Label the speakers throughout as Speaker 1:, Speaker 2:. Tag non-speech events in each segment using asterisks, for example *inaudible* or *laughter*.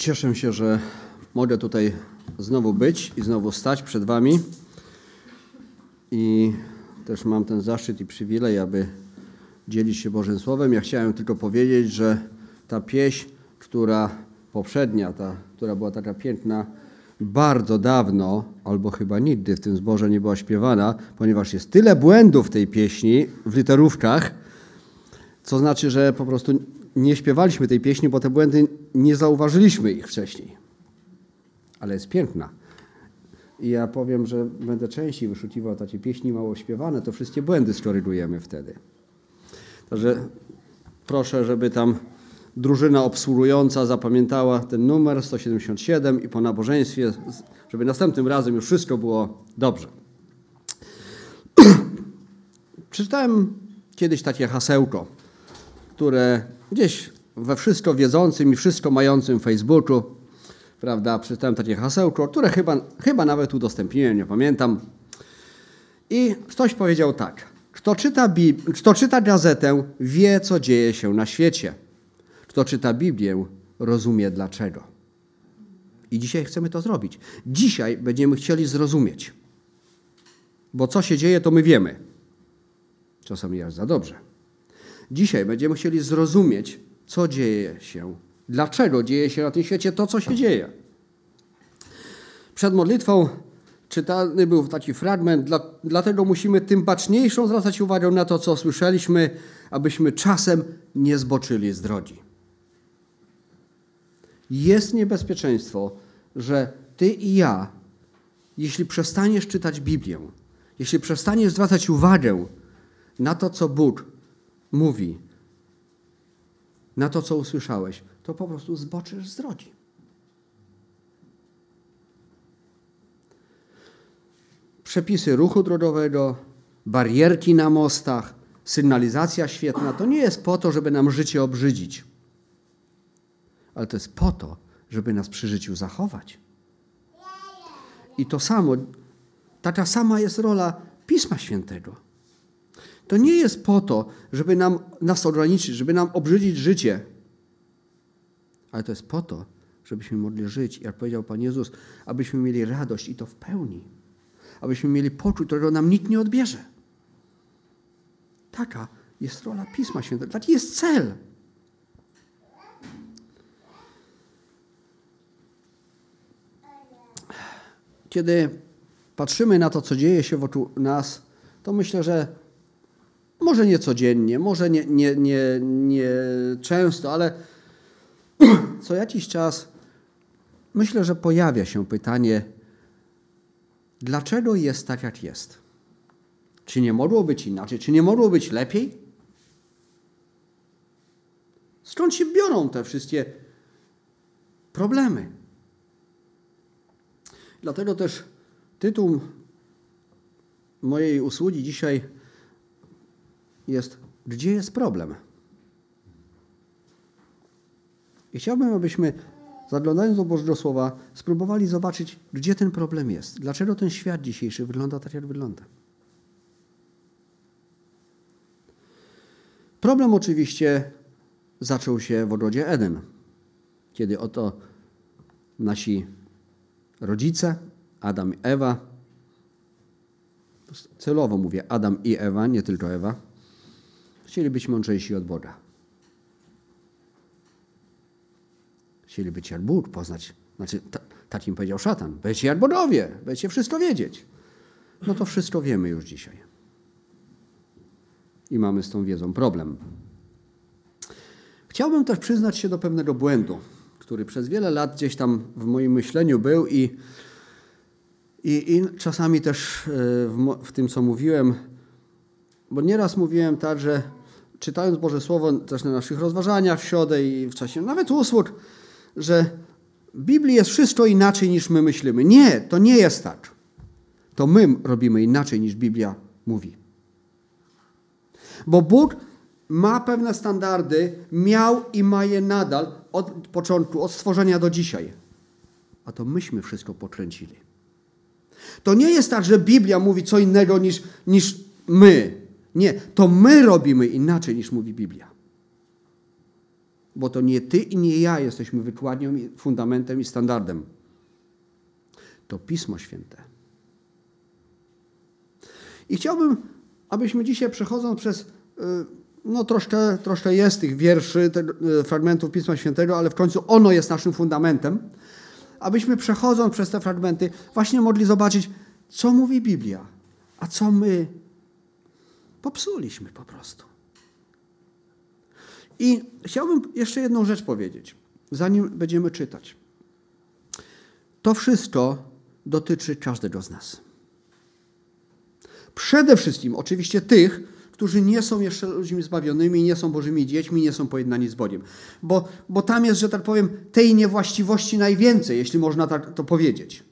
Speaker 1: Cieszę się, że mogę tutaj znowu być i znowu stać przed Wami. I też mam ten zaszczyt i przywilej, aby dzielić się Bożym Słowem. Ja chciałem tylko powiedzieć, że ta pieśń, która poprzednia, ta, która była taka piękna, bardzo dawno, albo chyba nigdy w tym zborze nie była śpiewana, ponieważ jest tyle błędów w tej pieśni, w literówkach, co znaczy, że po prostu nie śpiewaliśmy tej pieśni, bo te błędy nie zauważyliśmy ich wcześniej. Ale jest piękna. I ja powiem, że będę częściej wyszukiwał takie pieśni mało śpiewane, to wszystkie błędy skorygujemy wtedy. Także proszę, żeby tam drużyna obsługująca zapamiętała ten numer 177 i po nabożeństwie, żeby następnym razem już wszystko było dobrze. *clears throat* Przeczytałem kiedyś takie hasełko, które gdzieś we wszystko wiedzącym i wszystko mającym Facebooku, prawda, przeczytałem takie hasełko, które chyba, chyba nawet udostępniłem, nie pamiętam. I ktoś powiedział tak, kto czyta, Bib- kto czyta gazetę, wie, co dzieje się na świecie. Kto czyta Biblię, rozumie dlaczego. I dzisiaj chcemy to zrobić. Dzisiaj będziemy chcieli zrozumieć. Bo co się dzieje, to my wiemy. Czasami jest za dobrze. Dzisiaj będziemy chcieli zrozumieć, co dzieje się, dlaczego dzieje się na tym świecie to, co się dzieje. Przed modlitwą czytany był taki fragment, dla, dlatego musimy tym baczniejszą zwracać uwagę na to, co słyszeliśmy, abyśmy czasem nie zboczyli z drogi. Jest niebezpieczeństwo, że ty i ja, jeśli przestaniesz czytać Biblię, jeśli przestaniesz zwracać uwagę na to, co Bóg mówi, na to, co usłyszałeś, to po prostu zboczysz z drogi. Przepisy ruchu drogowego, barierki na mostach, sygnalizacja świetna to nie jest po to, żeby nam życie obrzydzić, ale to jest po to, żeby nas przy życiu zachować. I to samo, taka sama jest rola Pisma Świętego. To nie jest po to, żeby nam, nas ograniczyć, żeby nam obrzydzić życie, ale to jest po to, żebyśmy mogli żyć, jak powiedział Pan Jezus, abyśmy mieli radość i to w pełni. Abyśmy mieli poczuć, którego nam nikt nie odbierze. Taka jest rola Pisma Świętego. Taki jest cel. Kiedy patrzymy na to, co dzieje się wokół nas, to myślę, że może nie codziennie, może nie, nie, nie, nie często, ale *clears throat* co jakiś czas myślę, że pojawia się pytanie, dlaczego jest tak, jak jest? Czy nie mogło być inaczej? Czy nie mogło być lepiej? Skąd się biorą te wszystkie problemy? Dlatego też tytuł mojej usługi dzisiaj jest Gdzie jest problem? I chciałbym, abyśmy zaglądając do Bożego Słowa spróbowali zobaczyć, gdzie ten problem jest. Dlaczego ten świat dzisiejszy wygląda tak, jak wygląda. Problem oczywiście zaczął się w ogrodzie Eden, kiedy oto nasi rodzice, Adam i Ewa, celowo mówię Adam i Ewa, nie tylko Ewa, chcieli być mądrzejsi od Boga. Chcieli być jak Bóg, poznać, znaczy tak im powiedział szatan, będziecie jak bogowie, będziecie wszystko wiedzieć. No to wszystko wiemy już dzisiaj. I mamy z tą wiedzą problem. Chciałbym też przyznać się do pewnego błędu, który przez wiele lat gdzieś tam w moim myśleniu był i, i, i czasami też w, w tym, co mówiłem, bo nieraz mówiłem tak, że czytając Boże Słowo też na naszych rozważaniach w środę i w czasie nawet usług, że w Biblii jest wszystko inaczej niż my myślimy. Nie, to nie jest tak. To my robimy inaczej niż Biblia mówi. Bo Bóg ma pewne standardy, miał i ma je nadal od początku, od stworzenia do dzisiaj. A to myśmy wszystko pokręcili. To nie jest tak, że Biblia mówi co innego niż, niż my. Nie, to my robimy inaczej niż mówi Biblia. bo to nie ty i nie ja jesteśmy wykładnią, fundamentem i standardem. To Pismo Święte. I chciałbym, abyśmy dzisiaj przechodząc przez, y, no troszkę, troszkę jest tych wierszy, te, y, fragmentów Pisma Świętego, ale w końcu ono jest naszym fundamentem, abyśmy przechodząc przez te fragmenty właśnie mogli zobaczyć, co mówi Biblia, a co my popsuliśmy po prostu. I chciałbym jeszcze jedną rzecz powiedzieć, zanim będziemy czytać. To wszystko dotyczy każdego z nas. Przede wszystkim oczywiście tych, którzy nie są jeszcze ludźmi zbawionymi, nie są Bożymi dziećmi, nie są pojednani z Bogiem. Bo, bo tam jest, że tak powiem, tej niewłaściwości najwięcej, jeśli można tak to powiedzieć.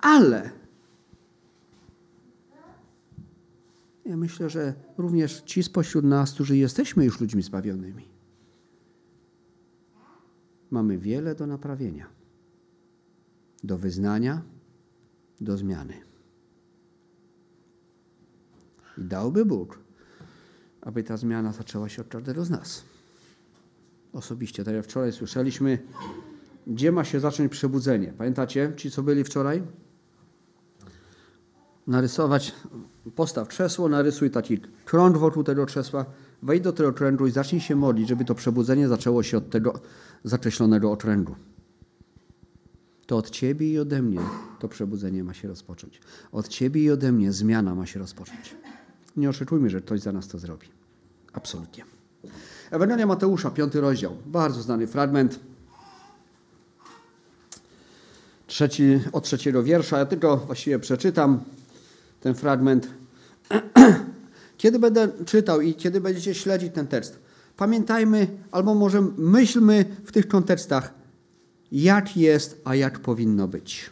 Speaker 1: Ale ja myślę, że również ci spośród nas, którzy jesteśmy już ludźmi zbawionymi, mamy wiele do naprawienia, do wyznania, do zmiany. I dałby Bóg, aby ta zmiana zaczęła się od każdego z nas. Osobiście, tak jak wczoraj słyszeliśmy, gdzie ma się zacząć przebudzenie. Pamiętacie, ci co byli wczoraj? Narysować, postaw krzesło, narysuj taki krąg wokół tego krzesła, wejdź do tego kręgu i zacznij się modlić, żeby to przebudzenie zaczęło się od tego zakreślonego okręgu. To od ciebie i ode mnie to przebudzenie ma się rozpocząć. Od ciebie i ode mnie zmiana ma się rozpocząć. Nie oczekujmy, że ktoś za nas to zrobi. Absolutnie. Ewangelia Mateusza, piąty rozdział. Bardzo znany fragment. Trzeci, od trzeciego wiersza. Ja tylko właściwie przeczytam ten fragment. *clears throat* Kiedy będę czytał i kiedy będziecie śledzić ten tekst, pamiętajmy, albo może myślmy w tych kontekstach, jak jest, a jak powinno być.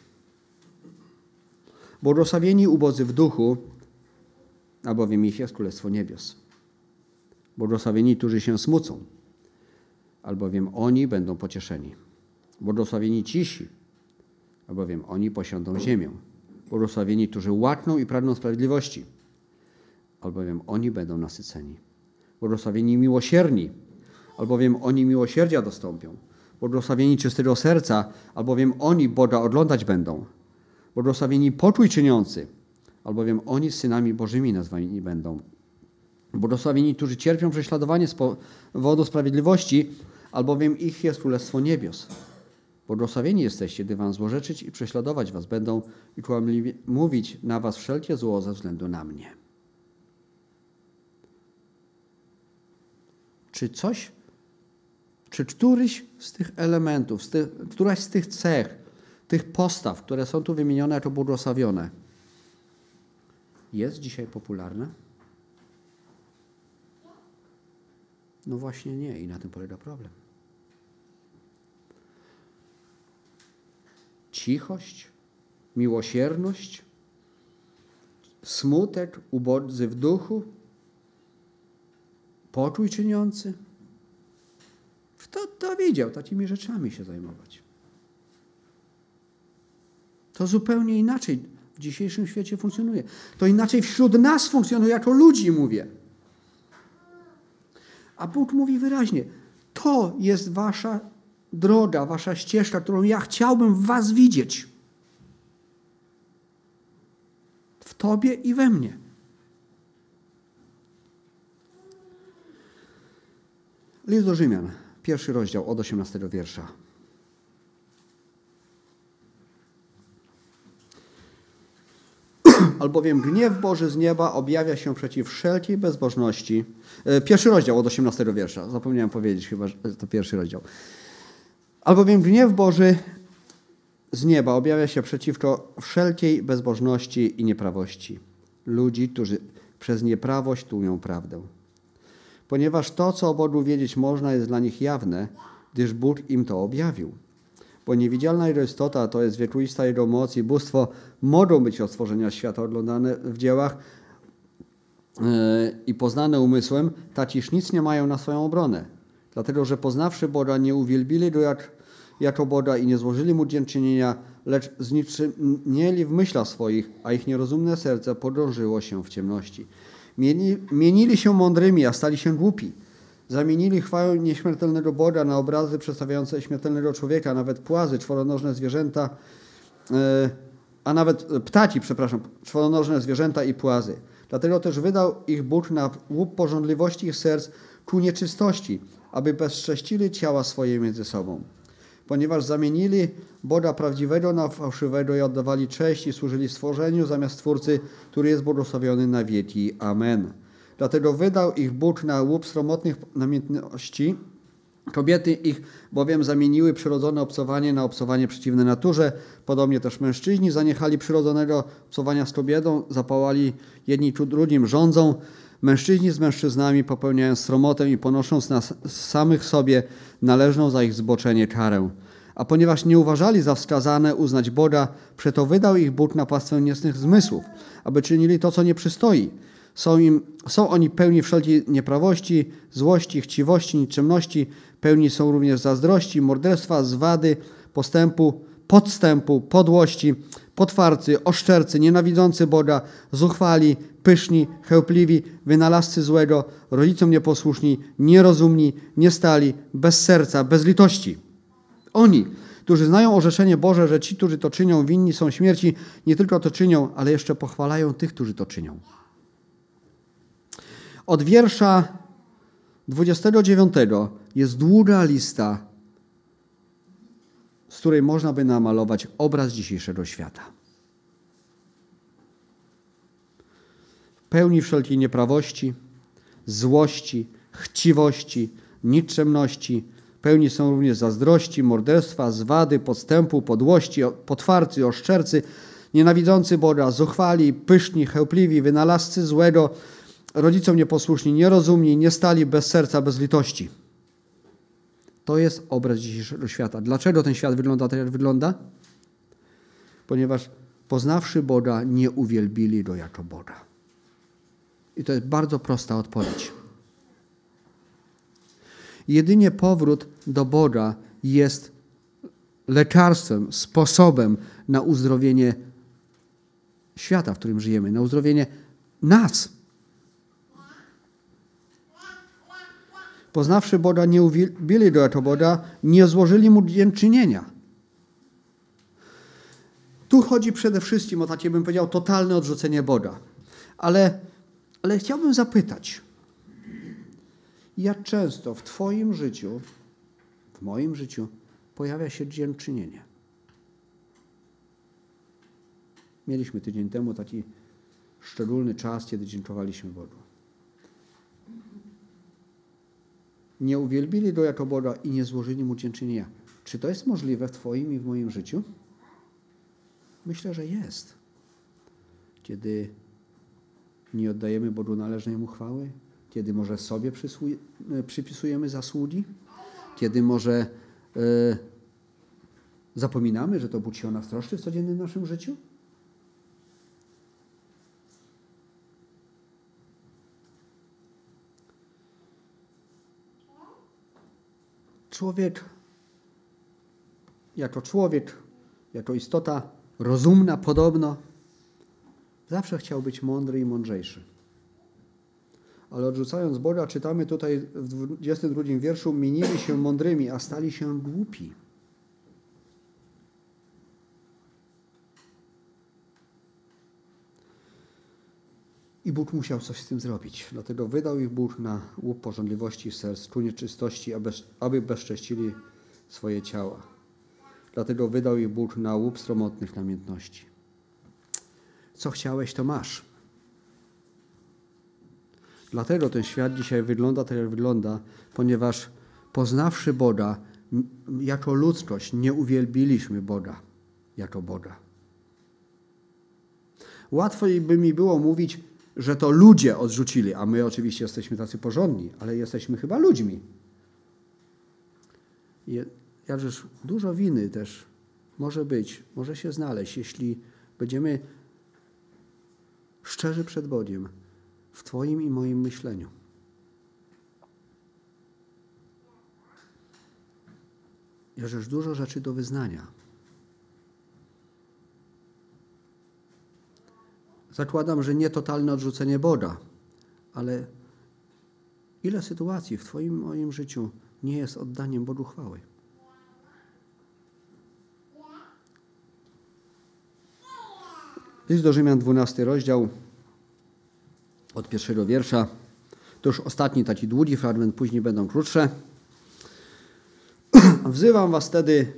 Speaker 1: Błogosławieni ubodzy w duchu, albowiem ich jest Królestwo Niebios. Błogosławieni, którzy się smucą, albowiem oni będą pocieszeni. Błogosławieni cisi, albowiem oni posiądą ziemię. Błogosławieni, którzy łakną i pragną sprawiedliwości, albowiem oni będą nasyceni. Błogosławieni miłosierni, albowiem oni miłosierdzia dostąpią. Błogosławieni czystego serca, albowiem oni Boga oglądać będą. Błogosławieni poczuj czyniący, albowiem oni synami Bożymi nazwani będą. Błogosławieni, którzy cierpią prześladowanie z powodu sprawiedliwości, albowiem ich jest Królestwo Niebios. Błogosławieni jesteście, gdy wam złorzeczyć i prześladować was będą i kłamliwie mówić na was wszelkie zło ze względu na mnie. Czy coś, czy któryś z tych elementów, z tych, któraś z tych cech, tych postaw, które są tu wymienione jako błogosławione, jest dzisiaj popularne? No właśnie nie i na tym polega problem. Cichość, miłosierność, smutek, ubodzy w duchu, poczuj czyniący. Kto to widział takimi rzeczami się zajmować? To zupełnie inaczej w dzisiejszym świecie funkcjonuje. To inaczej wśród nas funkcjonuje, jako ludzi mówię. A Bóg mówi wyraźnie: To jest wasza droga, wasza ścieżka, którą ja chciałbym w was widzieć. W tobie i we mnie. List do Rzymian, pierwszy rozdział od 18 wiersza. *clears throat* albowiem gniew Boży z nieba objawia się przeciw wszelkiej bezbożności. E, pierwszy rozdział od 18 wiersza. Zapomniałem powiedzieć chyba, to pierwszy rozdział. Albowiem gniew Boży z nieba objawia się przeciwko wszelkiej bezbożności i nieprawości ludzi, którzy przez nieprawość tłumią prawdę. Ponieważ to, co o Bogu wiedzieć można, jest dla nich jawne, gdyż Bóg im to objawił bo niewidzialna Jego istota, to jest wiekuista Jego moc i bóstwo, mogą być od stworzenia świata oglądane w dziełach yy, i poznane umysłem, taciż nic nie mają na swoją obronę. Dlatego, że poznawszy Boga, nie uwielbili Go jak, jako Boga i nie złożyli Mu dziękczynienia, lecz zniczynieli w myślach swoich, a ich nierozumne serce podążyło się w ciemności. Mieni, mienili się mądrymi, a stali się głupi Zamienili chwałę nieśmiertelnego Boga na obrazy przedstawiające śmiertelnego człowieka, nawet płazy, czworonożne zwierzęta, e, a nawet ptaci, przepraszam, czworonożne zwierzęta i płazy. Dlatego też wydał ich Bóg na łup porządliwości ich serc ku nieczystości, aby bezcześcili ciała swoje między sobą. Ponieważ zamienili Boga prawdziwego na fałszywego i oddawali cześć i służyli stworzeniu zamiast Twórcy, który jest błogosławiony na wieki. Amen. Dlatego wydał ich Bóg na łup sromotnych namiętności. Kobiety ich bowiem zamieniły przyrodzone obcowanie na obcowanie przeciwne naturze. Podobnie też mężczyźni zaniechali przyrodzonego obcowania z kobietą, zapałali jedni drugim rządzą. Mężczyźni z mężczyznami popełniają sromotę i ponosząc na samych sobie należną za ich zboczenie karę. A ponieważ nie uważali za wskazane uznać Boga, przeto wydał ich Bóg na pastwę niecnych zmysłów, aby czynili to, co nie przystoi. Są, im, są oni pełni wszelkiej nieprawości, złości, chciwości, nikczemności, pełni są również zazdrości, morderstwa, zwady, postępu, podstępu, podłości, potwarcy, oszczercy, nienawidzący Boga, zuchwali, pyszni, chełpliwi, wynalazcy złego, rodzicom nieposłuszni, nierozumni, niestali, bez serca, bez litości. Oni, którzy znają orzeczenie Boże, że ci, którzy to czynią, winni są śmierci, nie tylko to czynią, ale jeszcze pochwalają tych, którzy to czynią. Od wiersza 29 jest długa lista, której można by namalować obraz dzisiejszego świata. Pełni wszelkiej nieprawości, złości, chciwości, nikczemności, pełni są również zazdrości, morderstwa, zwady, podstępu, podłości, potwarcy, oszczercy, nienawidzący Boga, zuchwali, pyszni, chełpliwi, wynalazcy złego, rodzicom nieposłuszni, nierozumni, nie stali bez serca, bez litości. To jest obraz dzisiejszego świata. Dlaczego ten świat wygląda tak, jak wygląda? Ponieważ poznawszy Boga, nie uwielbili Go jako Boga. I to jest bardzo prosta odpowiedź. Jedynie powrót do Boga jest lekarstwem, sposobem na uzdrowienie świata, w którym żyjemy, na uzdrowienie nas. Poznawszy Boga, nie uwielbili jako Boga, nie złożyli Mu dziękczynienia. Tu chodzi przede wszystkim o takie, bym powiedział, totalne odrzucenie Boga. Ale, ale chciałbym zapytać, jak często w Twoim życiu, w moim życiu, pojawia się dziękczynienie? Mieliśmy tydzień temu taki szczególny czas, kiedy dziękowaliśmy Bogu. Nie uwielbili Go jako Boga i nie złożyli Mu dziękczynienia. Czy to jest możliwe w Twoim i w moim życiu? Myślę, że jest. Kiedy nie oddajemy Bogu należnej Mu chwały, kiedy może sobie e, przypisujemy zasługi, kiedy może e, zapominamy, że to Bóg się o nas troszczy w codziennym naszym życiu? Człowiek, jako człowiek, jako istota rozumna podobno, zawsze chciał być mądry i mądrzejszy. Ale odrzucając Boga, czytamy tutaj w 22 wierszu, minili się mądrymi, a stali się głupi. I Bóg musiał coś z tym zrobić. Dlatego wydał ich Bóg na łup porządliwości serc, ku nieczystości, aby bezcześcili swoje ciała. Dlatego wydał ich Bóg na łup stromotnych namiętności. Co chciałeś, to masz. Dlatego ten świat dzisiaj wygląda tak, jak wygląda, ponieważ poznawszy Boga, jako ludzkość nie uwielbiliśmy Boga jako Boga. Łatwo by mi było mówić, że to ludzie odrzucili, a my oczywiście jesteśmy tacy porządni, ale jesteśmy chyba ludźmi. Jakżeż dużo winy też może być, może się znaleźć, jeśli będziemy szczerzy przed Bogiem w Twoim i moim myśleniu. Jakżeż dużo rzeczy do wyznania. Zakładam, że nie totalne odrzucenie Boga, ale Ile sytuacji w Twoim moim życiu nie jest oddaniem Bogu chwały? List do Rzymian, 12 rozdział, od pierwszego wiersza. To już ostatni taki długi fragment, później będą krótsze. *clears throat* Wzywam was wtedy,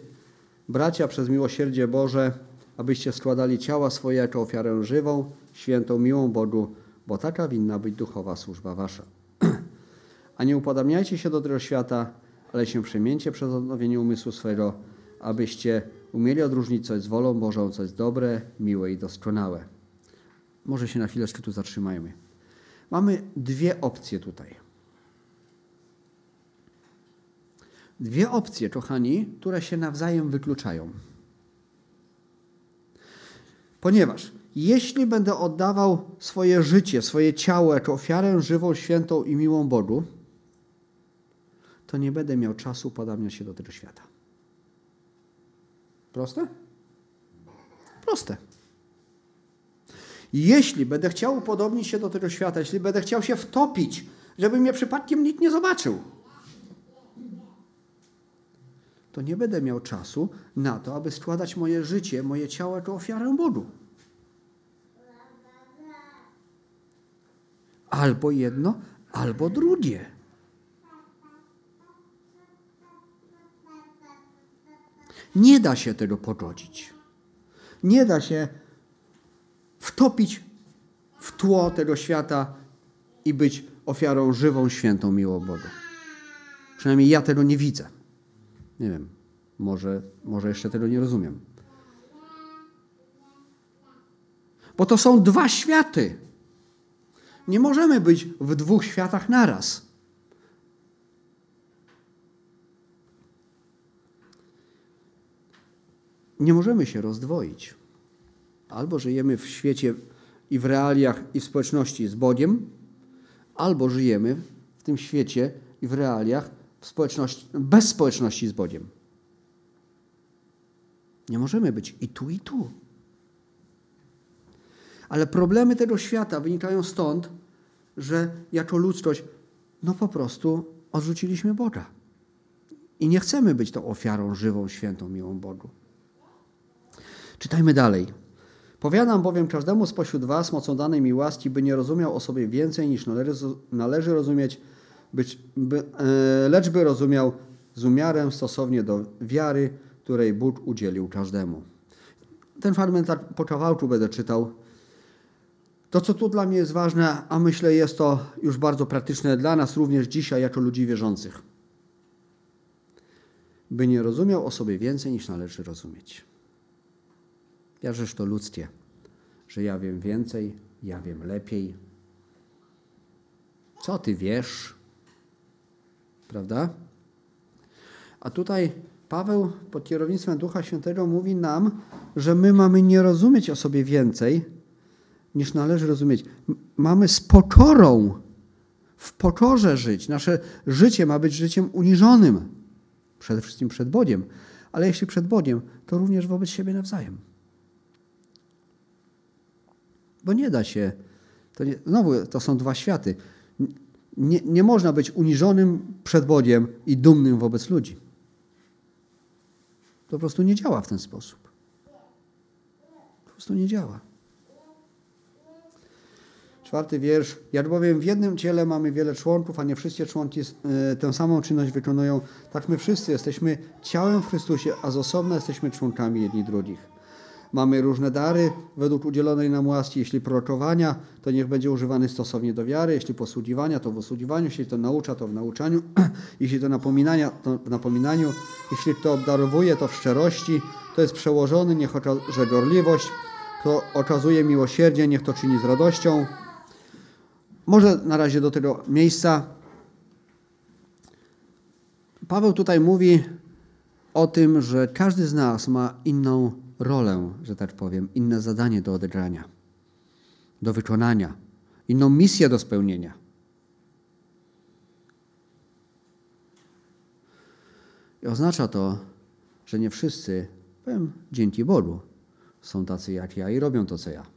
Speaker 1: bracia, przez miłosierdzie Boże, abyście składali ciała swoje jako ofiarę żywą, świętą, miłą Bogu, bo taka winna być duchowa służba wasza. *clears throat* A nie upodabniajcie się do tego świata, ale się przemieńcie przez odnowienie umysłu swego, abyście umieli odróżnić, co jest wolą Bożą, co jest dobre, miłe i doskonałe. Może się na chwileczkę tu zatrzymajmy. Mamy dwie opcje tutaj. Dwie opcje, kochani, które się nawzajem wykluczają. Ponieważ jeśli będę oddawał swoje życie, swoje ciało jako ofiarę żywą, świętą i miłą Bogu, to nie będę miał czasu podobniać się do tego świata. Proste? Proste. Jeśli będę chciał upodobnić się do tego świata, jeśli będę chciał się wtopić, żeby mnie przypadkiem nikt nie zobaczył, to nie będę miał czasu na to, aby składać moje życie, moje ciało jako ofiarę Bogu. Albo jedno, albo drugie. Nie da się tego pogodzić. Nie da się wtopić w tło tego świata i być ofiarą żywą, świętą, miłą. Przynajmniej ja tego nie widzę. Nie wiem, może, może jeszcze tego nie rozumiem. Bo to są dwa światy. Nie możemy być w dwóch światach naraz. Nie możemy się rozdwoić. Albo żyjemy w świecie i w realiach i w społeczności z Bogiem, albo żyjemy w tym świecie i w realiach w społeczności, bez społeczności z Bogiem. Nie możemy być i tu, i tu. Ale problemy tego świata wynikają stąd, że jako ludzkość, no po prostu odrzuciliśmy Boga. I nie chcemy być tą ofiarą żywą, świętą, miłą Bogu. Czytajmy dalej. Powiadam bowiem każdemu spośród was mocą danej mi łaski, by nie rozumiał o sobie więcej niż należy, należy rozumieć, być, by, e, lecz by rozumiał z umiarem stosownie do wiary, której Bóg udzielił każdemu. Ten fragment po kawałku będę czytał. To, co tu dla mnie jest ważne, a myślę jest to już bardzo praktyczne dla nas również dzisiaj, jako ludzi wierzących. By nie rozumiał o sobie więcej niż należy rozumieć. Jakżeż to ludzkie, że ja wiem więcej, ja wiem lepiej. Co ty wiesz? Prawda? A tutaj Paweł pod kierownictwem Ducha Świętego mówi nam, że my mamy nie rozumieć o sobie więcej, niż należy rozumieć. Mamy z pokorą, w pokorze żyć. Nasze życie ma być życiem uniżonym. Przede wszystkim przed Bogiem. Ale jeśli przed Bogiem, to również wobec siebie nawzajem. Bo nie da się. To nie, znowu to są dwa światy. Nie, nie można być uniżonym przed Bogiem i dumnym wobec ludzi. To po prostu nie działa w ten sposób. Po prostu nie działa. Czwarty wiersz. Jak bowiem w jednym ciele mamy wiele członków, a nie wszystkie członki e, tę samą czynność wykonują, tak my wszyscy jesteśmy ciałem w Chrystusie, a z osobna jesteśmy członkami jedni drugich. Mamy różne dary według udzielonej nam łaski. Jeśli prorokowania, to niech będzie używany stosownie do wiary. Jeśli posługiwania, to w usługiwaniu. Jeśli to naucza, to w nauczaniu. *clears throat* Jeśli to napominania, to w napominaniu. Jeśli to obdarowuje, to w szczerości. To jest przełożony, niech okaże gorliwość. Kto okazuje miłosierdzie, niech to czyni z radością. Może na razie do tego miejsca. Paweł tutaj mówi o tym, że każdy z nas ma inną rolę, że tak powiem, inne zadanie do odegrania, do wykonania, inną misję do spełnienia. I oznacza to, że nie wszyscy, powiem dzięki Bogu, są tacy jak ja i robią to, co ja.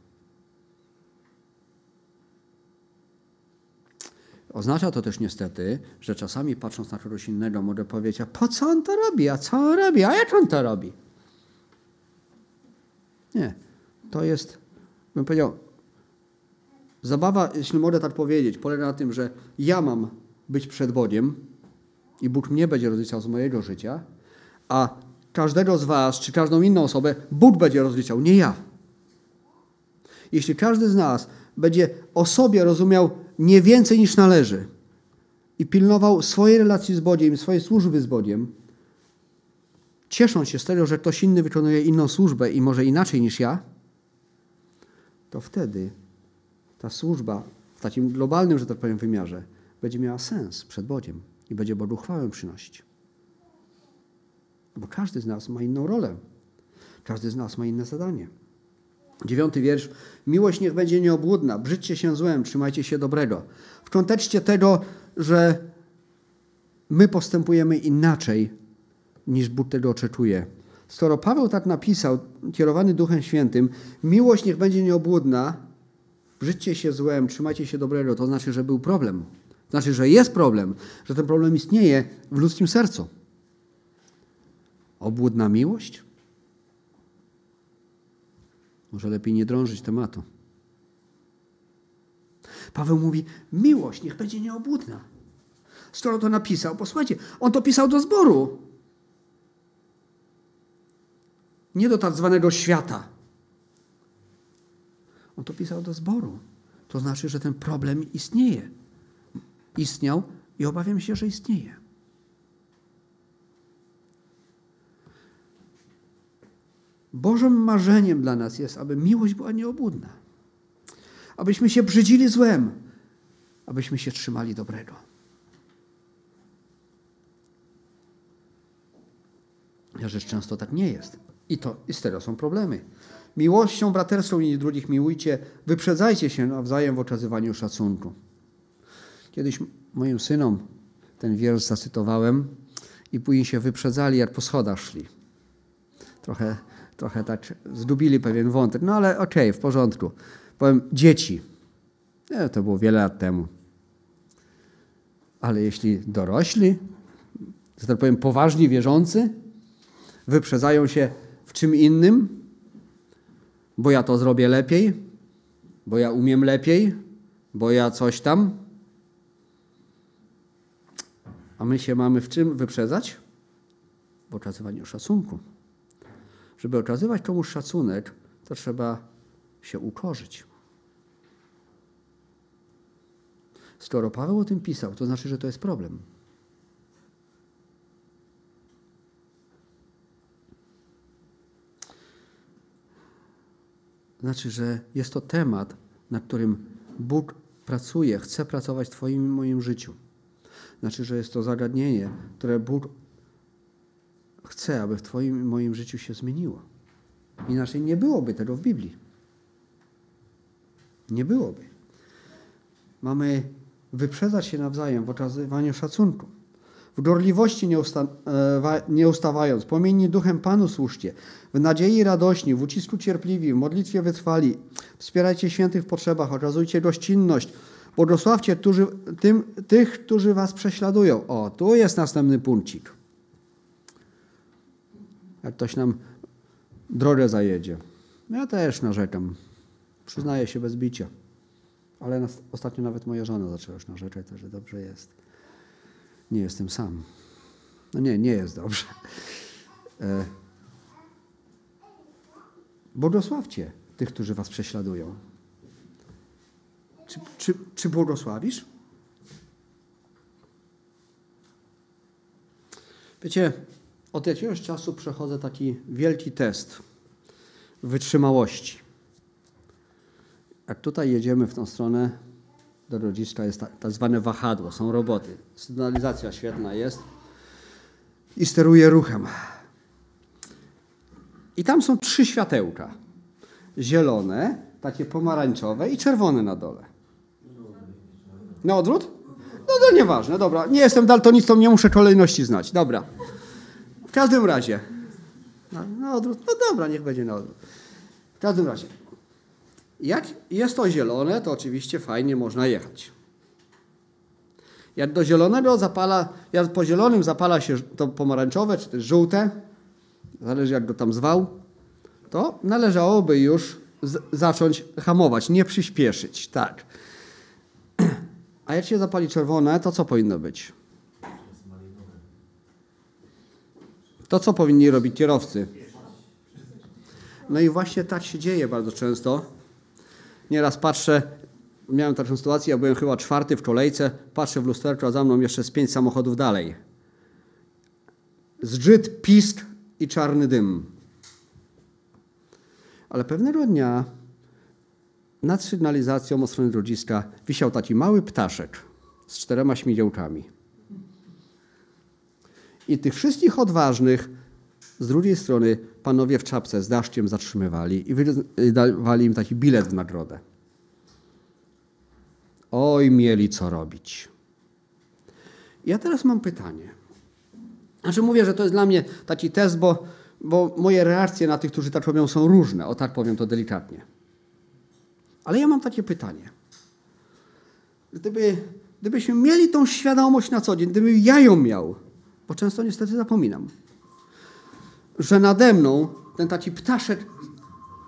Speaker 1: Oznacza to też niestety, że czasami patrząc na kogoś innego, może powiedzieć, a po co on to robi, a co on robi, a jak on to robi? Nie. To jest, bym powiedział, zabawa, jeśli mogę tak powiedzieć, polega na tym, że ja mam być przed Bogiem i Bóg mnie będzie rozliczał z mojego życia, a każdego z was, czy każdą inną osobę Bóg będzie rozliczał, nie ja. Jeśli każdy z nas będzie o sobie rozumiał nie więcej niż należy i pilnował swojej relacji z Bogiem, swojej służby z Bogiem, ciesząc się z tego, że ktoś inny wykonuje inną służbę i może inaczej niż ja, to wtedy ta służba w takim globalnym, że tak powiem, wymiarze będzie miała sens przed Bogiem i będzie Bogu chwałę przynosić. Bo każdy z nas ma inną rolę. Każdy z nas ma inne zadanie. Dziewiąty wiersz. Miłość niech będzie nieobłudna, brzydźcie się złem, trzymajcie się dobrego. W kontekście tego, że my postępujemy inaczej niż Bóg tego oczekuje. Skoro Paweł tak napisał, kierowany Duchem Świętym, miłość niech będzie nieobłudna, brzydźcie się złem, trzymajcie się dobrego, to znaczy, że był problem. Znaczy, że jest problem, że ten problem istnieje w ludzkim sercu. Obłudna miłość? Może lepiej nie drążyć tematu. Paweł mówi: Miłość niech będzie nieobłudna. Skoro to napisał, posłuchajcie, on to pisał do zboru. Nie do tak zwanego świata. On to pisał do zboru. To znaczy, że ten problem istnieje. Istniał i obawiam się, że istnieje. Bożym marzeniem dla nas jest, aby miłość była nieobłudna. Abyśmy się brzydzili złem, abyśmy się trzymali dobrego. Ja rzecz często tak nie jest. I to i z tego są problemy. Miłością braterską i drugich miłujcie, wyprzedzajcie się nawzajem w okazywaniu szacunku. Kiedyś moim synom ten wiersz zacytowałem i później się wyprzedzali, jak po schodach szli. Trochę trochę tak zdubili pewien wątek, no ale okej, okay, w porządku. Powiem dzieci. Nie, to było wiele lat temu. Ale jeśli dorośli, że tak powiem poważni wierzący, wyprzedzają się w czym innym, bo ja to zrobię lepiej, bo ja umiem lepiej, bo ja coś tam. A my się mamy w czym wyprzedzać? W okazywaniu szacunku. Żeby okazywać komuś szacunek, to trzeba się ukorzyć. Skoro Paweł o tym pisał, to znaczy, że to jest problem. Znaczy, że jest to temat, nad którym Bóg pracuje, chce pracować w Twoim i moim życiu. Znaczy, że jest to zagadnienie, które Bóg chcę, aby w Twoim i moim życiu się zmieniło. Inaczej nie byłoby tego w Biblii. Nie byłoby. Mamy wyprzedzać się nawzajem w okazywaniu szacunku. W gorliwości nie, usta e, nie ustawając, płomienni duchem Panu służcie, w nadziei radośni, w ucisku cierpliwi, w modlitwie wytrwali. Wspierajcie świętych w potrzebach, okazujcie gościnność, błogosławcie tym, tych, którzy was prześladują. O, tu jest następny punkcik jak ktoś nam drogę zajedzie. Ja też narzekam. Przyznaję się bez bicia. Ale ostatnio nawet moja żona zaczęła już narzekać, że dobrze jest. Nie jestem sam. No nie, nie jest dobrze. E... Błogosławcie tych, którzy was prześladują. Czy, czy, czy błogosławisz? Wiecie, od jakiegoś czasu przechodzę taki wielki test wytrzymałości. Jak tutaj jedziemy w tą stronę do rodziska, jest tak zwane wahadło, są roboty. Sygnalizacja świetna jest i steruje ruchem. I tam są trzy światełka. Zielone, takie pomarańczowe i czerwone na dole. Na odwrót? No to nieważne, dobra. Nie jestem daltonistą, nie muszę kolejności znać. Dobra. W każdym razie. No, na odwrót. No dobra, niech będzie na odwrót. W każdym razie. Jak jest to zielone, to oczywiście fajnie można jechać. Jak do zielonego zapala, jak po zielonym zapala się to pomarańczowe czy też żółte, zależy jak go tam zwał, to należałoby już zacząć hamować, nie przyspieszyć. Tak. *clears throat* A jak się zapali czerwone, to co powinno być? To co powinni robić kierowcy? No i właśnie tak się dzieje bardzo często. Nieraz patrzę, miałem taką sytuację, ja byłem chyba czwarty w kolejce, patrzę w lusterko, a za mną jeszcze z pięć samochodów dalej. Zgrzyt, pisk i czarny dym. Ale pewnego dnia nad sygnalizacją od strony rodziska wisiał taki mały ptaszek z czterema śmigiełkami. I tych wszystkich odważnych z drugiej strony panowie w czapce z daszkiem zatrzymywali i wy- dawali im taki bilet w nagrodę. Oj, mieli co robić. Ja teraz mam pytanie. Znaczy mówię, że to jest dla mnie taki test, bo, bo moje reakcje na tych, którzy tak robią, są różne. O tak powiem to delikatnie. Ale ja mam takie pytanie. Gdyby, gdybyśmy mieli tą świadomość na co dzień, gdybym ja ją miał, bo często niestety zapominam, że nade mną ten taki ptaszek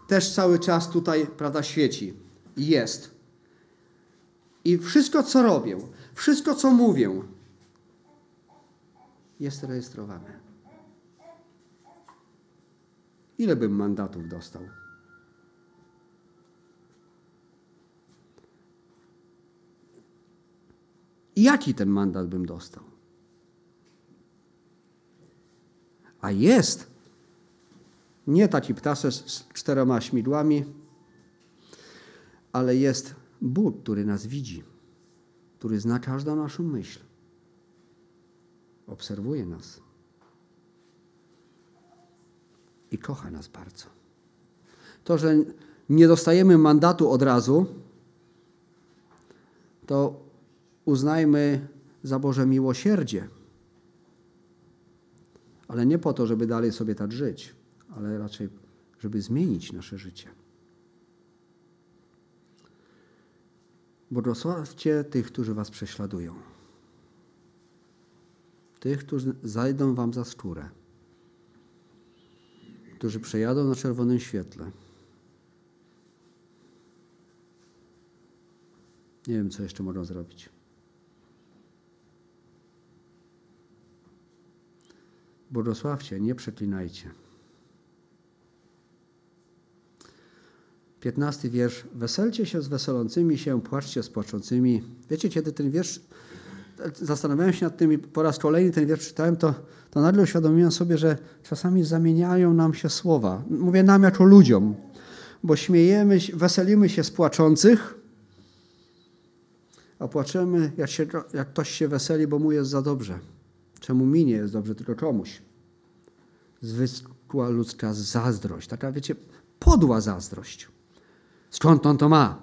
Speaker 1: też cały czas tutaj, prawda, świeci. Jest. I wszystko, co robię, wszystko, co mówię, jest rejestrowane. Ile bym mandatów dostał? Jaki ten mandat bym dostał? A jest nie taki ptasek z czterema śmigłami, ale jest Bóg, który nas widzi, który zna każdą naszą myśl. Obserwuje nas i kocha nas bardzo. To, że nie dostajemy mandatu od razu, to uznajmy za Boże miłosierdzie. Ale nie po to, żeby dalej sobie tak żyć, ale raczej, żeby zmienić nasze życie. Błogosławcie tych, którzy was prześladują. Tych, którzy zajdą wam za skórę. Którzy przejadą na czerwonym świetle. Nie wiem, co jeszcze mogą zrobić. Błogosławcie, nie przeklinajcie. Piętnasty wiersz. Weselcie się z weselącymi się, płaczcie z płaczącymi. Wiecie, kiedy ten wiersz, zastanawiałem się nad tym i po raz kolejny ten wiersz czytałem, to, to nagle uświadomiłem sobie, że czasami zamieniają nam się słowa. Mówię nam jako ludziom, bo śmiejemy, weselimy się z płaczących, a płaczemy, jak, się, jak ktoś się weseli, bo mu jest za dobrze. Czemu mi nie jest dobrze, tylko komuś. Zwykła ludzka zazdrość, taka wiecie, podła zazdrość. Skąd on to ma?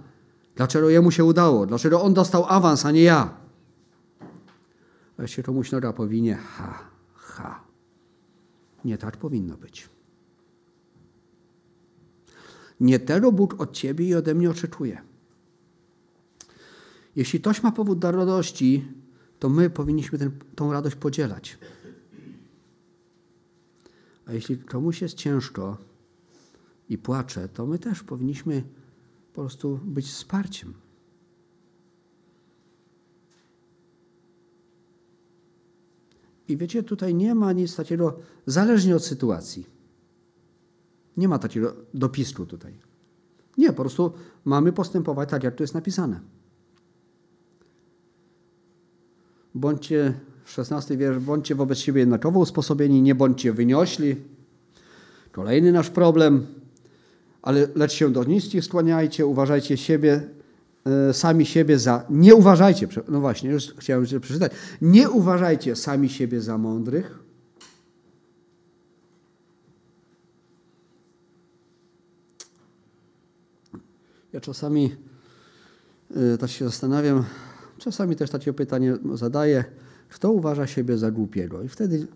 Speaker 1: Dlaczego jemu się udało? Dlaczego on dostał awans, a nie ja? A się komuś noga powinie, ha, ha. Nie tak powinno być. Nie tego Bóg od ciebie i ode mnie oczekuje. Jeśli ktoś ma powód do radości, to my powinniśmy ten, tą radość podzielać. A jeśli komuś jest ciężko i płacze, to my też powinniśmy po prostu być wsparciem. I wiecie, tutaj nie ma nic takiego, zależnie od sytuacji. Nie ma takiego dopisku tutaj. Nie, po prostu mamy postępować tak, jak tu jest napisane. Bądźcie, 16 wiersz, bądźcie wobec siebie jednakowo usposobieni, nie bądźcie wyniośli. Kolejny nasz problem, ale lecz się do niskich skłaniajcie, uważajcie siebie, e, sami siebie za, nie uważajcie, no właśnie, już chciałem jeszcze przeczytać, nie uważajcie sami siebie za mądrych, Ja czasami y, tak się zastanawiam, czasami też takie pytanie zadaję, kto uważa siebie za głupiego? I wtedy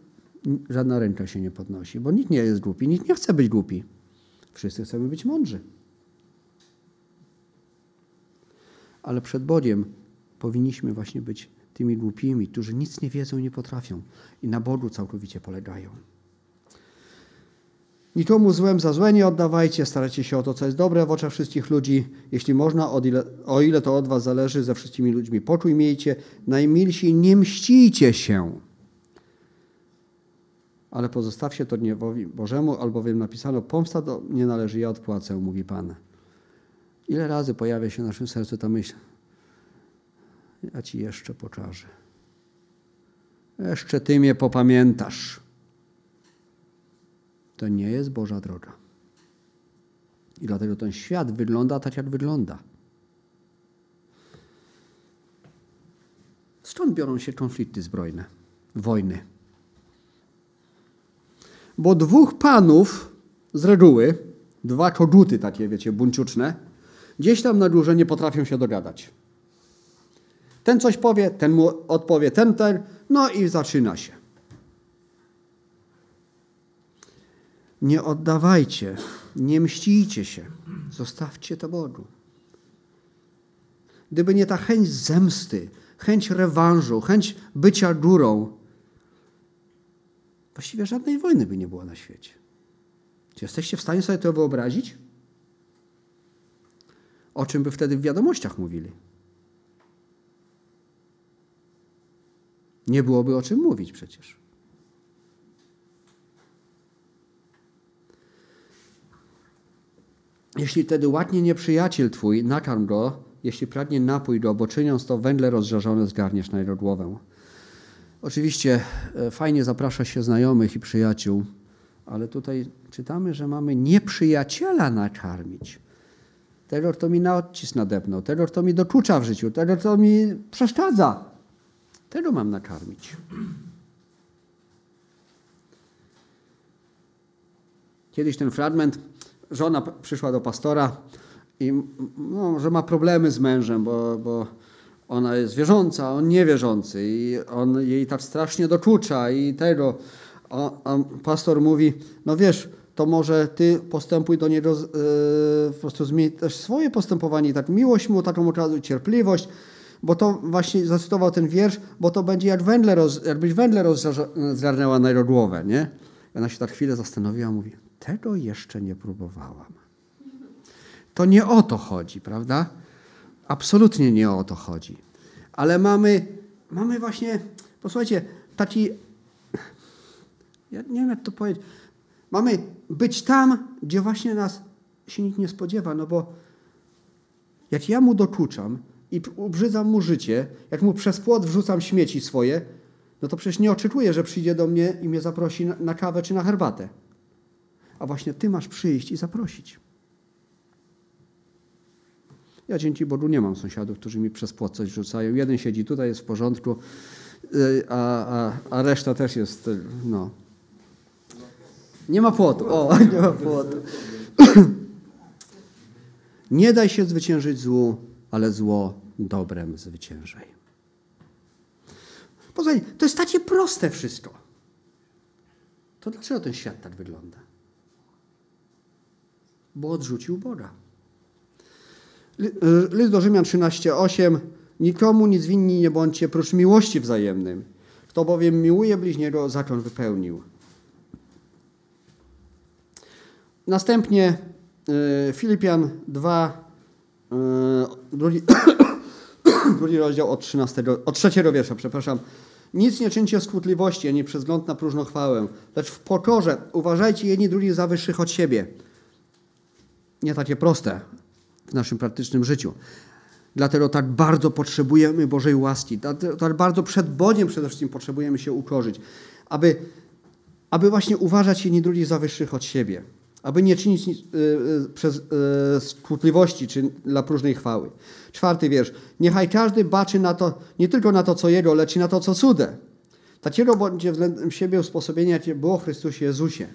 Speaker 1: żadna ręka się nie podnosi, bo nikt nie jest głupi, nikt nie chce być głupi. Wszyscy chcemy być mądrzy. Ale przed Bogiem powinniśmy właśnie być tymi głupimi, którzy nic nie wiedzą i nie potrafią i na Bogu całkowicie polegają. Nikomu złem za złe nie oddawajcie, starajcie się o to, co jest dobre w oczach wszystkich ludzi. Jeśli można, ile, o ile to od was zależy, ze wszystkimi ludźmi poczuj miejcie. Najmilsi, nie mścicie się. Ale pozostawcie to gniewowi Bożemu, albowiem napisano, pomsta do nie należy, ja odpłacę, mówi Pan. Ile razy pojawia się w naszym sercu ta myśl, ja ci jeszcze pokażę. Jeszcze ty mnie popamiętasz. To nie jest Boża droga. I dlatego ten świat wygląda tak, jak wygląda. Stąd biorą się konflikty zbrojne, wojny. Bo dwóch panów z reguły, dwa koguty takie, wiecie, buńczuczne, gdzieś tam na górze nie potrafią się dogadać. Ten coś powie, ten mu odpowie, ten, ten, no i zaczyna się. Nie oddawajcie, nie mścijcie się, zostawcie to Bogu. Gdyby nie ta chęć zemsty, chęć rewanżu, chęć bycia górą, właściwie żadnej wojny by nie było na świecie. Czy jesteście w stanie sobie to wyobrazić? O czym by wtedy w wiadomościach mówili? Nie byłoby o czym mówić przecież. Jeśli wtedy ładnie nieprzyjaciel twój, nakarm go, jeśli pragnie napój go, bo czyniąc to węgle rozżarzone zgarniesz na jego głowę. Oczywiście e, fajnie zaprasza się znajomych i przyjaciół, ale tutaj czytamy, że mamy nieprzyjaciela nakarmić. Tego, kto mi na odcisk nadepnął, tego, kto mi dokucza w życiu, tego, kto mi przeszkadza. Tego mam nakarmić. Kiedyś ten fragment, żona przyszła do pastora i no, że ma problemy z mężem, bo, bo ona jest wierząca, a on niewierzący i on jej tak strasznie dokucza i tego. A, a pastor mówi, no wiesz, to może ty postępuj do niego, yy, po prostu zmień też swoje postępowanie, tak miłość mu, taką okazuj cierpliwość, bo to właśnie zacytował ten wiersz, bo to będzie jak wędle roz, jakbyś wędle rozgarnęła na jego głowę, nie? Ona się tak chwilę zastanowiła, mówi, tego jeszcze nie próbowałam. To nie o to chodzi, prawda? Absolutnie nie o to chodzi. Ale mamy, mamy właśnie, posłuchajcie, taki, ja nie wiem jak to powiedzieć, mamy być tam, gdzie właśnie nas się nikt nie spodziewa, no bo jak ja mu dokuczam i ubrzydzam mu życie, jak mu przez płot wrzucam śmieci swoje, no to przecież nie oczekuję, że przyjdzie do mnie i mnie zaprosi na kawę czy na herbatę. A właśnie ty masz przyjść i zaprosić. Ja dzięki Bogu nie mam sąsiadów, którzy mi przez płot coś rzucają. Jeden siedzi tutaj, jest w porządku, y, a, a, a reszta też jest, y, no. Nie ma płotu. O, *laughs* nie ma płotu. *clears throat* Nie daj się zwyciężyć złu, ale zło dobrem zwyciężaj. Poza to jest takie proste wszystko. To dlaczego ten świat tak wygląda? Bo odrzucił Boga. Y, list do Rzymian 13:8 Nikomu nic winni nie bądźcie prócz miłości wzajemnym. Kto bowiem miłuje bliźniego, zakon wypełnił. Następnie y, Filipian 2, y, drugi, *coughs* drugi rozdział od, 13, od trzeciego wiersza, przepraszam. Nic nie czyńcie skutliwości, ani przez na próżną chwałę, lecz w pokorze uważajcie jedni drugich za wyższych od siebie. Nie takie proste, w naszym praktycznym życiu. Dlatego tak bardzo potrzebujemy Bożej łaski. Tak bardzo przed Bogiem przede wszystkim potrzebujemy się ukorzyć, aby, aby właśnie uważać jedni drugich za wyższych od siebie. Aby nie czynić nic, y, przez y, skutliwości czy dla próżnej chwały. Czwarty wiersz. Niechaj każdy baczy na to, nie tylko na to, co jego, lecz i na to, co cude. Takiego bądźcie względem siebie usposobienia, jakie było w Chrystusie Jezusie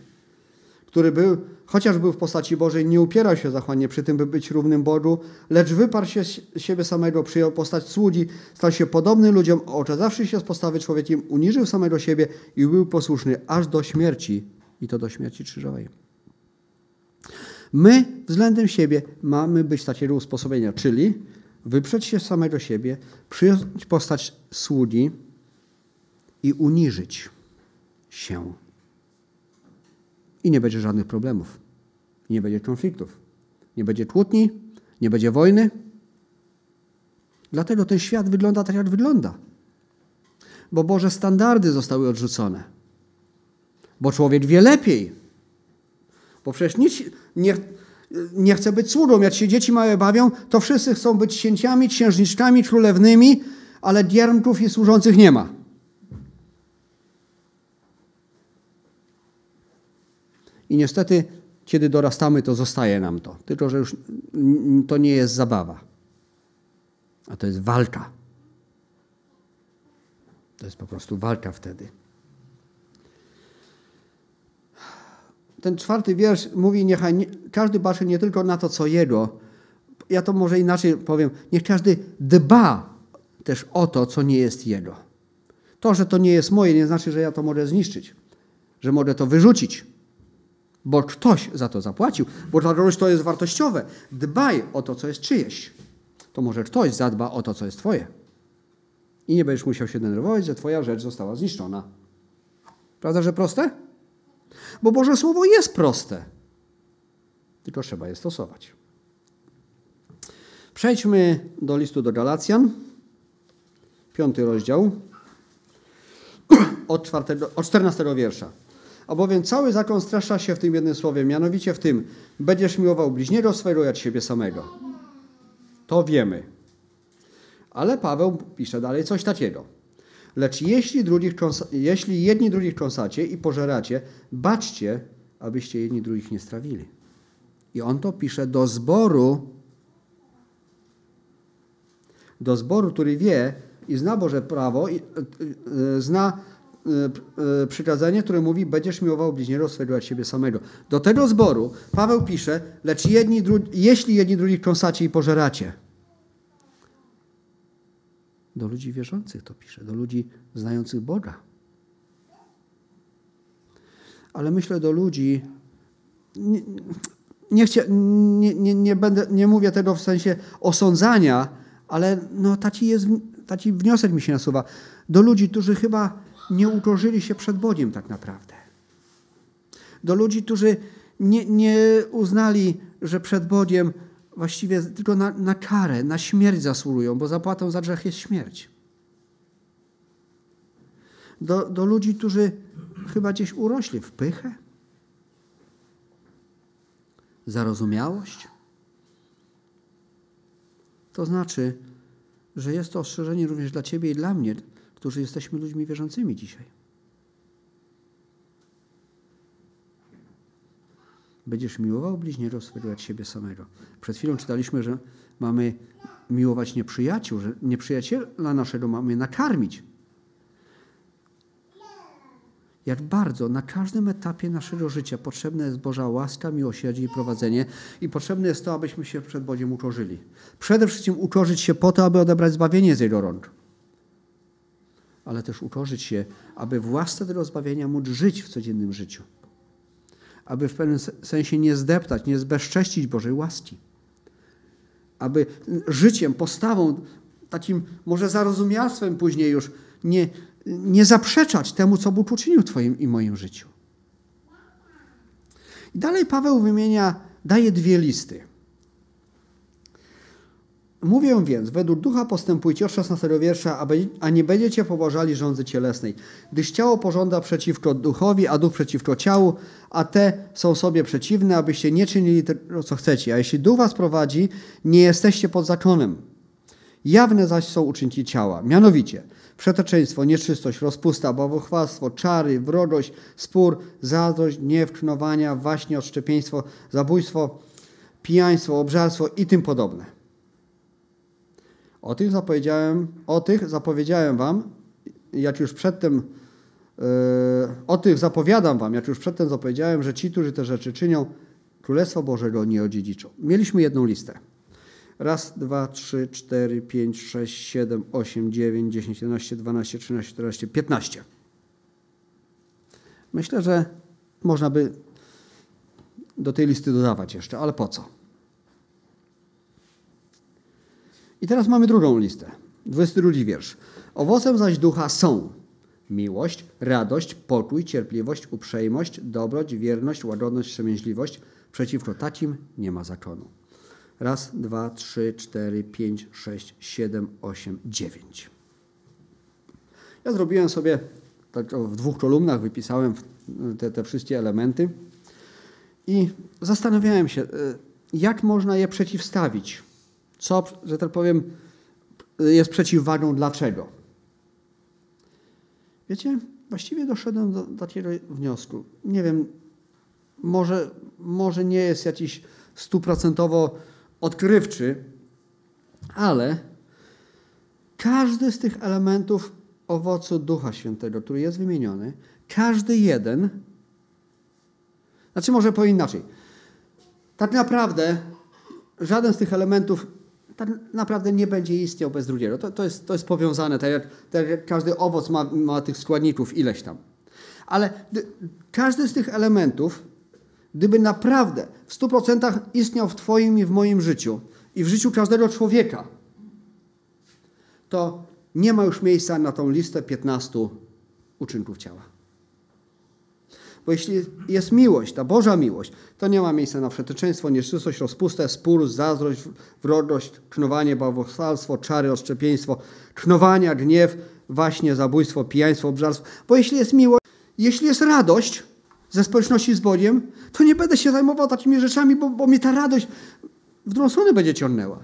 Speaker 1: który był, chociaż był w postaci Bożej, nie upierał się zachłannie przy tym, by być równym Bogu, lecz wyparł się z siebie samego, przyjął postać sługi, stał się podobny ludziom, oczezawszy się z postawy człowiekiem, uniżył samego siebie i był posłuszny aż do śmierci, i to do śmierci krzyżowej. My względem siebie mamy być takiego usposobienia, czyli wyprzeć się samego siebie, przyjąć postać sługi i uniżyć się. I nie będzie żadnych problemów. Nie będzie konfliktów. Nie będzie kłótni, nie będzie wojny. Dlatego ten świat wygląda tak, jak wygląda. Bo Boże standardy zostały odrzucone. Bo człowiek wie lepiej. Bo przecież nic nie, nie chce być sługą. Jak się dzieci małe bawią, to wszyscy chcą być księciami, księżniczkami, królewnymi, ale giermków i służących nie ma. I niestety, kiedy dorastamy, to zostaje nam to. Tylko, że już to nie jest zabawa, a to jest walka. To jest po prostu walka wtedy. Ten czwarty wiersz mówi, niechaj nie, każdy patrzy nie tylko na to, co jego. Ja to może inaczej powiem. Niech każdy dba też o to, co nie jest jego. To, że to nie jest moje, nie znaczy, że ja to mogę zniszczyć, że mogę to wyrzucić bo ktoś za to zapłacił, bo dla kogoś to jest wartościowe. Dbaj o to, co jest czyjeś. To może ktoś zadba o to, co jest twoje. I nie będziesz musiał się denerwować, że twoja rzecz została zniszczona. Prawda, że proste? Bo Boże Słowo jest proste. Tylko trzeba je stosować. Przejdźmy do listu do Galacjan. Piąty rozdział. *clears throat* Od, czwartego, od 14 wiersza. Albowiem cały zakon streszcza się w tym jednym słowie, mianowicie w tym, będziesz miłował bliźniego swego jak siebie samego. To wiemy. Ale Paweł pisze dalej coś takiego. Lecz jeśli, drugich, jeśli jedni drugich kąsacie i pożeracie, baczcie, abyście jedni drugich nie strawili. I on to pisze do zboru, do zboru, który wie i zna Boże prawo, i, y, y, zna Y, y, przykazanie, które mówi, będziesz miłował bliźniego swego jak siebie samego. Do tego zboru Paweł pisze, lecz jedni, jeśli jedni drugich kąsacie i pożeracie. Do ludzi wierzących to pisze, do ludzi znających Boga. Ale myślę do ludzi, nie, nie, chcia, nie, nie, nie, będę, nie mówię tego w sensie osądzania, ale no, taki, jest, taki wniosek mi się nasuwa. Do ludzi, którzy chyba nie ukorzyli się przed Bogiem tak naprawdę. Do ludzi, którzy nie, nie uznali, że przed Bogiem właściwie tylko na, na karę, na śmierć zasługują, bo zapłatą za grzech jest śmierć. Do, do ludzi, którzy chyba gdzieś urośli w pychę, zarozumiałość. To znaczy, że jest to ostrzeżenie również dla Ciebie i dla mnie, którzy jesteśmy ludźmi wierzącymi dzisiaj. Będziesz miłował bliźniego swego jak siebie samego. Przed chwilą czytaliśmy, że mamy miłować nieprzyjaciół, że nieprzyjaciela naszego mamy nakarmić. Jak bardzo na każdym etapie naszego życia potrzebna jest Boża łaska, miłosierdzie i prowadzenie i potrzebne jest to, abyśmy się przed Bogiem ukorzyli. Przede wszystkim ukorzyć się po to, aby odebrać zbawienie z Jego rąk ale też ukorzyć się, aby w łasce tego zbawienia móc żyć w codziennym życiu. Aby w pewnym sensie nie zdeptać, nie zbezcześcić Bożej łaski. Aby życiem, postawą, takim może zarozumialstwem później już nie, nie zaprzeczać temu, co Bóg uczynił w Twoim i moim życiu. I dalej Paweł wymienia, daje dwie listy. Mówię więc, według ducha postępujcie od 16 wiersza, a nie będziecie poważali rządzy cielesnej, gdyż ciało pożąda przeciwko duchowi, a duch przeciwko ciału, a te są sobie przeciwne, abyście nie czynili tego, co chcecie. A jeśli duch was prowadzi, nie jesteście pod zakonem. Jawne zaś są uczynki ciała, mianowicie przeteczeństwo, nieczystość, rozpusta, bałwochwalstwo, czary, wrogość, spór, zazdrość, gniew, knowania, waśnie, odszczepieństwo, zabójstwo, pijaństwo, obżarstwo i tym podobne o tych zapowiedziałem, o tych zapowiedziałem wam, jak już przedtem yy, o tych zapowiadam wam, jak już przedtem zapowiedziałem, że ci, którzy te rzeczy czynią, Królestwo Bożego nie odziedziczą. Mieliśmy jedną listę. Raz, dwa, trzy, cztery, pięć, sześć, siedem, osiem, dziewięć, dziesięć, jedenaście, dwanaście, trzynaście, czternaście, piętnaście. Myślę, że można by do tej listy dodawać jeszcze, ale po co? I teraz mamy drugą listę. 22 wiersz. Owocem zaś ducha są miłość, radość, pokój, cierpliwość, uprzejmość, dobroć, wierność, łagodność, wstrzemięźliwość. Przeciwko takim nie ma zakonu. Raz, dwa, trzy, cztery, pięć, sześć, siedem, osiem, dziewięć. Ja zrobiłem sobie, tak w dwóch kolumnach wypisałem te, te wszystkie elementy i zastanawiałem się, e, jak można je przeciwstawić. Co, że tak powiem, jest przeciwwagą dlaczego. Wiecie, właściwie doszedłem do takiego wniosku. Nie wiem, może, może nie jest jakiś stuprocentowo odkrywczy, ale każdy z tych elementów owocu Ducha Świętego, który jest wymieniony, każdy jeden, znaczy może po inaczej. Tak naprawdę żaden z tych elementów tak naprawdę nie będzie istniał bez drugiego. To, to, jest, to jest powiązane, tak jak, tak jak każdy owoc ma, ma tych składników ileś tam. Ale każdy z tych elementów, gdyby naprawdę w 100% istniał w Twoim i w moim życiu i w życiu każdego człowieka, to nie ma już miejsca na tą listę 15 uczynków ciała. Bo jeśli jest miłość, ta Boża miłość, to nie ma miejsca na wszeteczeństwo, nieczystość, rozpustę, spór, zazdrość, wrogość, knowanie, bałwochwalstwo, czary, oszczepieństwo, knowania, gniew, właśnie, zabójstwo, pijaństwo, obżarstwo. Bo jeśli jest miłość, jeśli jest radość ze społeczności z Bogiem, to nie będę się zajmował takimi rzeczami, bo, bo mnie ta radość w drugą stronę będzie ciągnęła.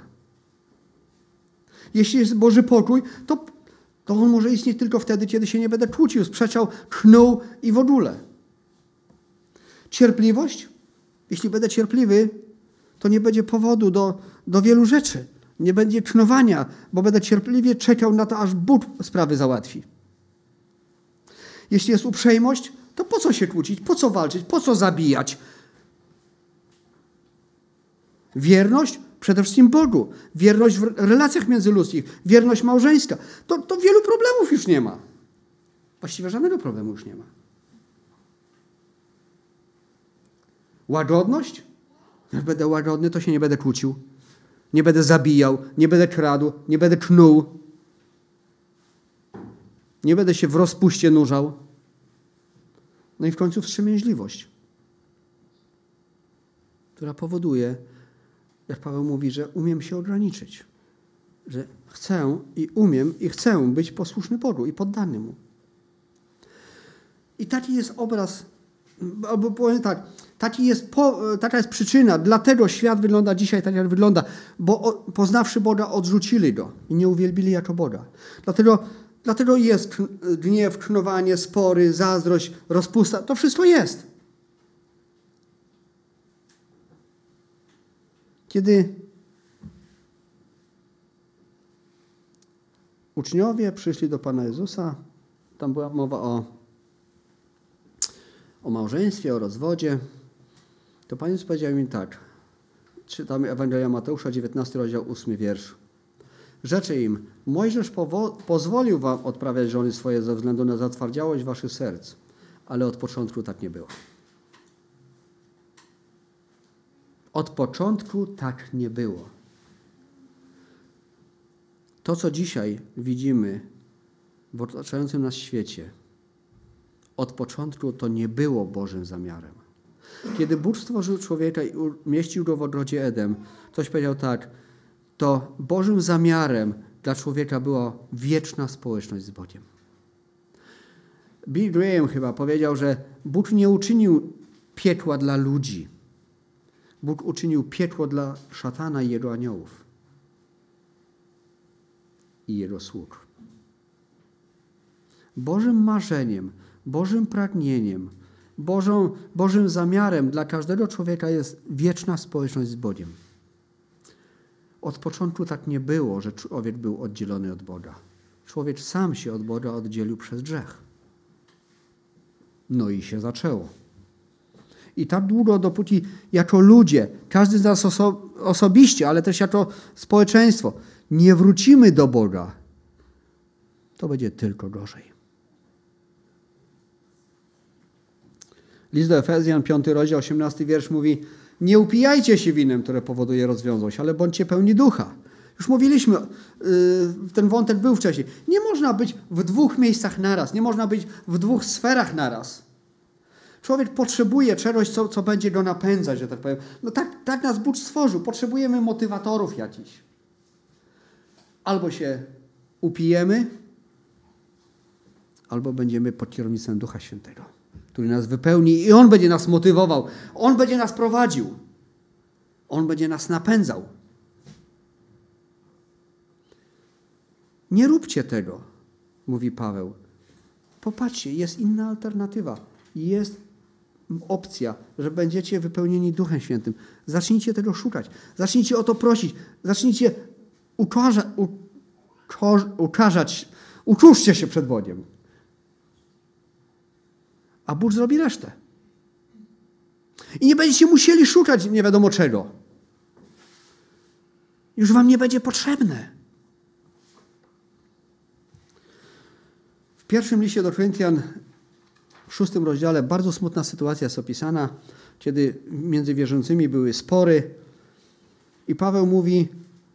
Speaker 1: Jeśli jest Boży pokój, to, to on może istnieć tylko wtedy, kiedy się nie będę kłócił, sprzeczał, knuł i w ogóle. Cierpliwość? Jeśli będę cierpliwy, to nie będzie powodu do, do wielu rzeczy. Nie będzie knowania, bo będę cierpliwie czekał na to, aż Bóg sprawy załatwi. Jeśli jest uprzejmość, to po co się kłócić, po co walczyć, po co zabijać? Wierność? Przede wszystkim Bogu. Wierność w relacjach międzyludzkich, wierność małżeńska. To, to wielu problemów już nie ma. Właściwie żadnego problemu już nie ma. Łagodność? Jak będę łagodny, to się nie będę kłócił. Nie będę zabijał, nie będę kradł, nie będę knuł. Nie będę się w rozpuście nurzał. No i w końcu wstrzemięźliwość, która powoduje, jak Paweł mówi, że umiem się ograniczyć. Że chcę i umiem i chcę być posłuszny Bogu i poddany Mu. I taki jest obraz, albo powiem tak, taki jest po, taka jest przyczyna, dlatego świat wygląda dzisiaj tak, jak wygląda, bo poznawszy Boga, odrzucili Go i nie uwielbili jako Boga. Dlatego, dlatego jest gniew, knowanie, spory, zazdrość, rozpusta. To wszystko jest. Kiedy uczniowie przyszli do Pana Jezusa, tam była mowa o, o małżeństwie, o rozwodzie, to Pan Jezus powiedział im tak. Czytamy Ewangelia Mateusza, 19 rozdział, 8 wiersz. Rzeczy im, Mojżesz pozwolił wam odprawiać żony swoje ze względu na zatwardziałość waszych serc, ale od początku tak nie było. Od początku tak nie było. To, co dzisiaj widzimy w otaczającym nas świecie, od początku to nie było Bożym zamiarem. Kiedy Bóg stworzył człowieka i umieścił go w ogrodzie Edem, ktoś powiedział tak, to Bożym zamiarem dla człowieka była wieczna społeczność z Bogiem. Bill Graham chyba powiedział, że Bóg nie uczynił piekła dla ludzi. Bóg uczynił piekło dla szatana i jego aniołów i jego sług. Bożym marzeniem, Bożym pragnieniem, Bożą, Bożym zamiarem dla każdego człowieka jest wieczna społeczność z Bogiem. Od początku tak nie było, że człowiek był oddzielony od Boga. Człowiek sam się od Boga oddzielił przez grzech. No i się zaczęło. I tak długo, dopóki jako ludzie, każdy z nas oso osobiście, ale też jako społeczeństwo, nie wrócimy do Boga, to będzie tylko gorzej. List do Efezjan, 5 rozdział, 18 wiersz mówi nie upijajcie się winem, które powoduje rozwiązaność, ale bądźcie pełni ducha. Już mówiliśmy, yy, ten wątek był wcześniej. Nie można być w dwóch miejscach naraz, nie można być w dwóch sferach naraz. Człowiek potrzebuje czegoś, co, co będzie go napędzać, że tak powiem. No tak, tak nas Bóg stworzył. Potrzebujemy motywatorów jakichś. Albo się upijemy, albo będziemy pod kierownictwem Ducha Świętego, który nas wypełni i On będzie nas motywował. On będzie nas prowadził. On będzie nas napędzał. Nie róbcie tego, mówi Paweł. Popatrzcie, jest inna alternatywa. Jest opcja, że będziecie wypełnieni Duchem Świętym. Zacznijcie tego szukać. Zacznijcie o to prosić. Zacznijcie uczarza, uczarzać, uczuszcie się przed Bogiem. A Bóg zrobi resztę. I nie będziecie musieli szukać nie wiadomo czego. Już wam nie będzie potrzebne. W pierwszym liście do Koryntian, w szóstym rozdziale, bardzo smutna sytuacja jest opisana, kiedy między wierzącymi były spory. I Paweł mówi,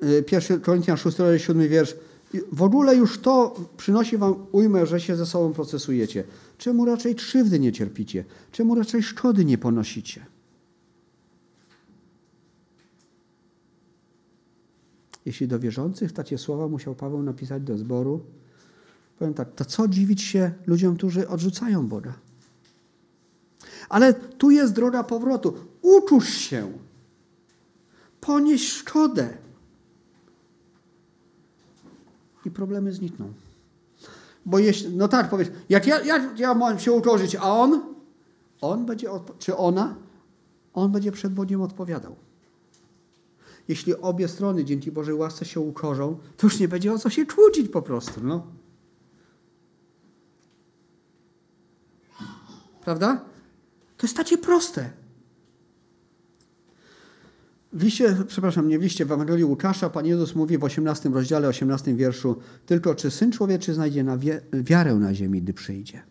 Speaker 1: y, pierwszy Koryntian, szósty rozdział, siódmy wiersz, w ogóle już to przynosi wam ujmę, że się ze sobą procesujecie. Czemu raczej krzywdy nie cierpicie? Czemu raczej szkody nie ponosicie? Jeśli do wierzących takie słowa musiał Paweł napisać do zboru, powiem tak, to co dziwić się ludziom, którzy odrzucają Boga? Ale tu jest droga powrotu. Uczusz się. Ponieś szkodę. I problemy znikną. Bo jeśli, no tak, powiedz, jak ja, ja, ja mam się uczorzyć, a on, on będzie, czy ona, on będzie przed Bogiem odpowiadał. Jeśli obie strony dzięki Bożej łasce się ukorzą, to już nie będzie o co się kłócić po prostu. No. Prawda? To jest takie proste. W liście, przepraszam, nie w liście, w Ewangelii Łukasza Pan Jezus mówi w 18 rozdziale, 18 wierszu tylko czy Syn Człowieczy znajdzie na wiarę na ziemi, gdy przyjdzie.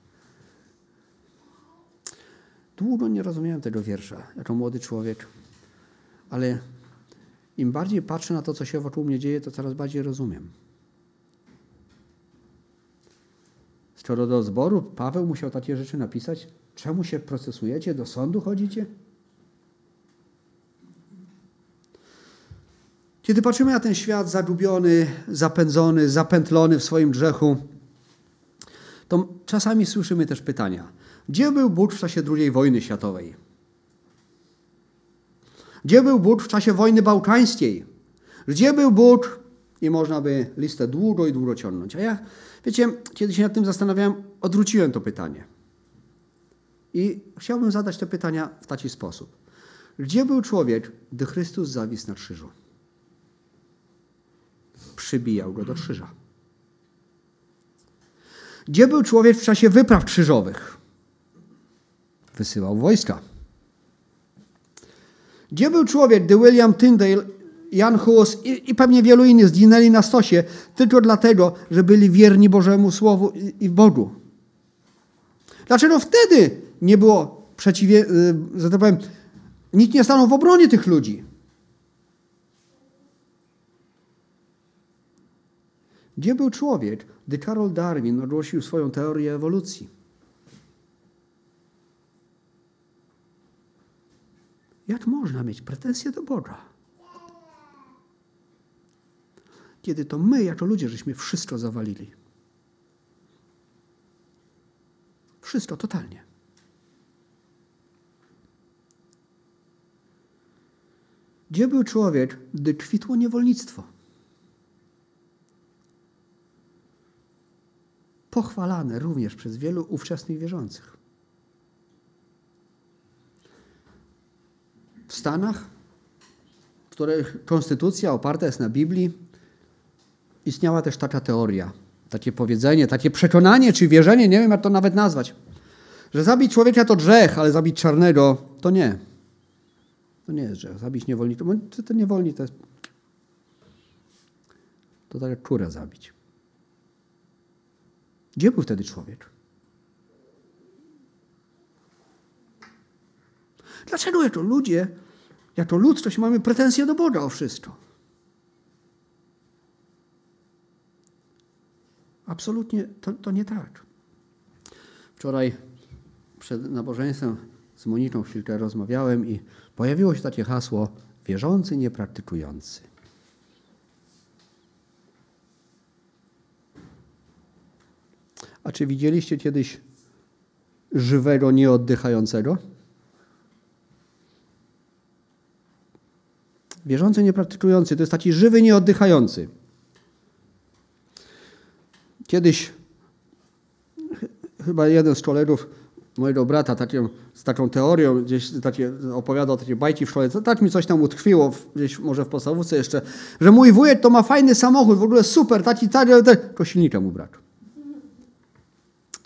Speaker 1: Długo nie rozumiałem tego wiersza, jako młody człowiek, ale im bardziej patrzę na to, co się wokół mnie dzieje, to coraz bardziej rozumiem. Skoro do zboru Paweł musiał takie rzeczy napisać, czemu się procesujecie, do sądu chodzicie? Kiedy patrzymy na ten świat zagubiony, zapędzony, zapętlony w swoim grzechu, to czasami słyszymy też pytania. Gdzie był Bóg w czasie II wojny światowej? Gdzie był Bóg w czasie wojny bałkańskiej? Gdzie był Bóg? I można by listę długo i długo ciągnąć. A ja, wiecie, kiedy się nad tym zastanawiałem, odwróciłem to pytanie. I chciałbym zadać te pytania w taki sposób. Gdzie był człowiek, gdy Chrystus zawisł na krzyżu? Przybijał go do krzyża. Gdzie był człowiek w czasie wypraw krzyżowych? Wysyłał wojska. Gdzie był człowiek, gdy William Tyndale, Jan Hus i, i pewnie wielu innych zginęli na stosie tylko dlatego, że byli wierni Bożemu Słowu i, i Bogu? Dlaczego wtedy nie było przeciwie, y, że tak powiem, nikt nie stanął w obronie tych ludzi? Gdzie był człowiek, gdy Karol Darwin ogłosił swoją teorię ewolucji? Jak można mieć pretensje do Boga? Kiedy to my, jako ludzie, żeśmy wszystko zawalili. Wszystko totalnie. Gdzie był człowiek, gdy kwitło niewolnictwo? Pochwalane również przez wielu ówczesnych wierzących. w Stanach, w których konstytucja oparta jest na Biblii, istniała też taka teoria, takie powiedzenie, takie przekonanie czy wierzenie, nie wiem jak to nawet nazwać, że zabić człowieka to grzech, ale zabić czarnego to nie. To nie jest grzech. Zabić niewolnika, to, to niewolnik to jest... To tak jak kurę zabić. Gdzie był wtedy człowiek? Dlaczego jako ludzie, jako ludzkość mamy pretensje do Boga o wszystko? Absolutnie to, to nie tak. Wczoraj przed nabożeństwem z Moniką chwilkę rozmawiałem i pojawiło się takie hasło wierzący, niepraktykujący. A czy widzieliście kiedyś żywego, nieoddychającego? Wierzący, niepraktykujący to jest taki żywy, nieoddychający. Kiedyś chyba jeden z kolegów mojego brata taką, z taką teorią gdzieś takie, opowiadał takie bajki w szkole, tak mi coś tam utkwiło, gdzieś może w podstawówce jeszcze, że mój wujek to ma fajny samochód, w ogóle super, taki, taki, tylko silnika mu brak.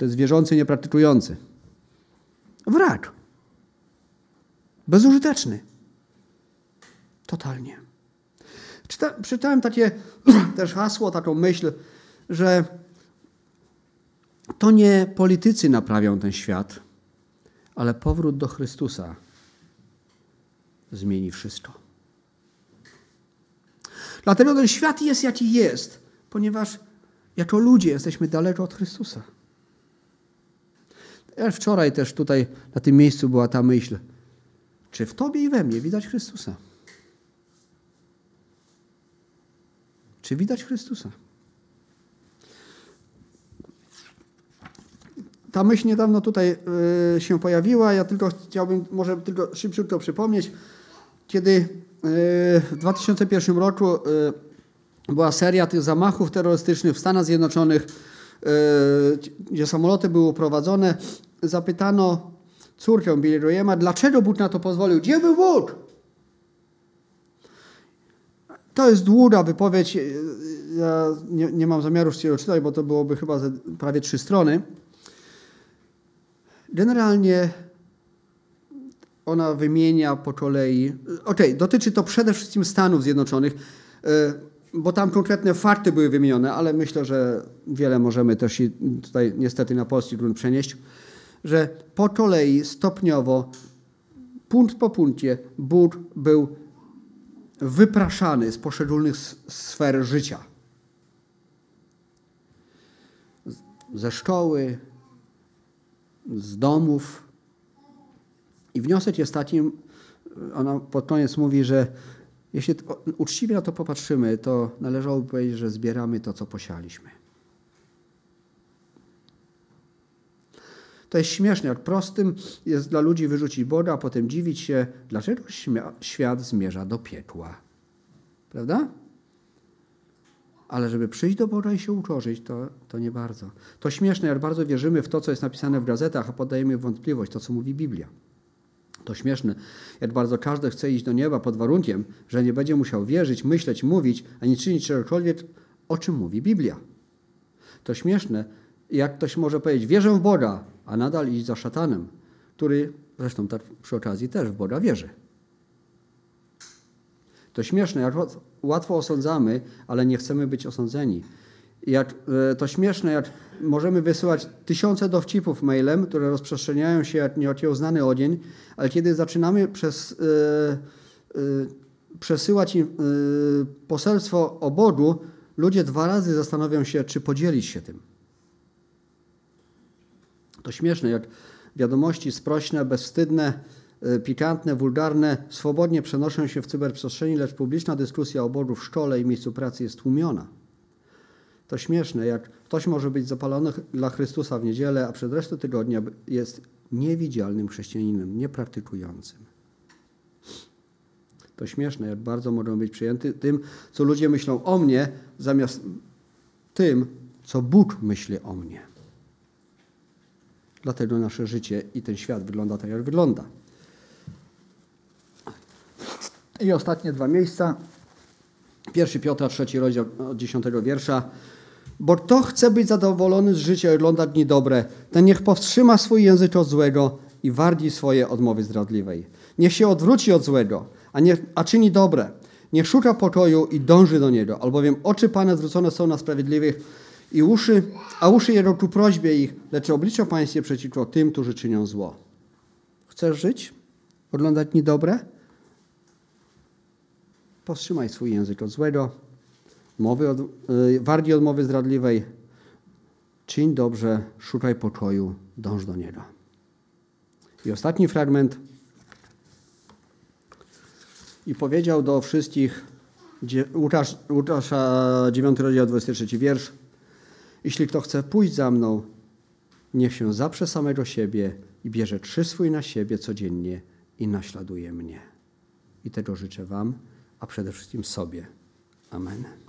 Speaker 1: To jest wierzący, niepraktykujący. Wrak. Bezużyteczny. Totalnie. Czyta, czytałem takie *clears throat* też hasło, taką myśl, że to nie politycy naprawią ten świat, ale powrót do Chrystusa zmieni wszystko. Dlatego ten świat jest jaki jest, ponieważ jako ludzie jesteśmy daleko od Chrystusa. Wczoraj też tutaj na tym miejscu była ta myśl, czy w Tobie i we mnie widać Chrystusa? Czy widać Chrystusa? Ta myśl niedawno tutaj y, się pojawiła. Ja tylko chciałbym może tylko szybciutko przypomnieć, kiedy y, w 2001 roku y, była seria tych zamachów terrorystycznych w Stanach Zjednoczonych, gdzie samoloty były uprowadzone, zapytano córkę Billy Grahama, dlaczego Bóg na to pozwolił? Gdzie był Bóg? To jest długa wypowiedź. Ja nie, nie mam zamiaru się czytać, bo to byłoby chyba prawie trzy strony. Generalnie ona wymienia po kolei. Ok, dotyczy to przede wszystkim Stanów Zjednoczonych, e, bo tam konkretne fakty były wymienione, ale myślę, że wiele możemy też tutaj niestety na polski grunt przenieść, że po kolei stopniowo, punkt po punkcie, Bóg był wypraszany z poszczególnych sfer życia. Ze szkoły, z domów. I wniosek jest taki, ona pod koniec mówi, że jeśli uczciwie na to popatrzymy, to należałoby powiedzieć, że zbieramy to, co posialiśmy. To jest śmieszne, jak prostym jest dla ludzi wyrzucić Boga, a potem dziwić się, dlaczego świat zmierza do piekła. Prawda? Ale żeby przyjść do Boga i się ukorzyć, to, to nie bardzo. To śmieszne, jak bardzo wierzymy w to, co jest napisane w gazetach, a podajemy wątpliwość to, co mówi Biblia. To śmieszne, jak bardzo każdy chce iść do nieba pod warunkiem, że nie będzie musiał wierzyć, myśleć, mówić, ani czynić czegokolwiek, o czym mówi Biblia. To śmieszne, jak ktoś może powiedzieć, wierzę w Boga, a nadal iść za szatanem, który zresztą tak przy okazji też w Boga wierzy. To śmieszne, jak łatwo osądzamy, ale nie chcemy być osądzeni. Jak, e, to śmieszne, jak możemy wysyłać tysiące dowcipów mailem, które rozprzestrzeniają się jak nieokiełznany odzień, ale kiedy zaczynamy przez, yy, yy, przesyłać im, yy, poselstwo o Bogu, ludzie dwa razy zastanowią się, czy podzielić się tym. To śmieszne, jak wiadomości sprośne, bezwstydne, pikantne, wulgarne swobodnie przenoszą się w cyberprzestrzeni, lecz publiczna dyskusja o Bogu w szkole i miejscu pracy jest tłumiona. To śmieszne, jak ktoś może być zapalony dla Chrystusa w niedzielę, a przed resztą tygodnia jest niewidzialnym chrześcijaninem, niepraktykującym. To śmieszne, jak bardzo mogą być przyjęty tym, co ludzie myślą o mnie, zamiast tym, co Bóg myśli o mnie. Dlatego nasze życie i ten świat wygląda tak, jak wygląda. I ostatnie dwa miejsca. Pierwszy Piotra, trzeci rozdział od dziesiątego wiersza. Bo kto chce być zadowolony z życia i oglądać dni dobre, ten niech powstrzyma swój język od złego i wardzi swoje odmowy zdradliwej. Niech się odwróci od złego, a, nie, a czyni dobre. Niech szuka pokoju i dąży do niego, albowiem oczy Pana zwrócone są na sprawiedliwych, i uszy, a uszy jego ku prośbie ich, lecz oblicza pańskie przeciwko tym, którzy czynią zło. Chcesz żyć? Oglądać niedobre? Powstrzymaj swój język od złego, mowy od, yy, wargi od mowy zdradliwej, czyń dobrze, szukaj pokoju, dąż do niego. I ostatni fragment. I powiedział do wszystkich, Łukasz, Łukasza 9 rozdział 23 wiersz, jeśli kto chce pójść za mną, niech się zaprze samego siebie i bierze trzy swój na siebie codziennie i naśladuje mnie. I tego życzę Wam, a przede wszystkim sobie. Amen.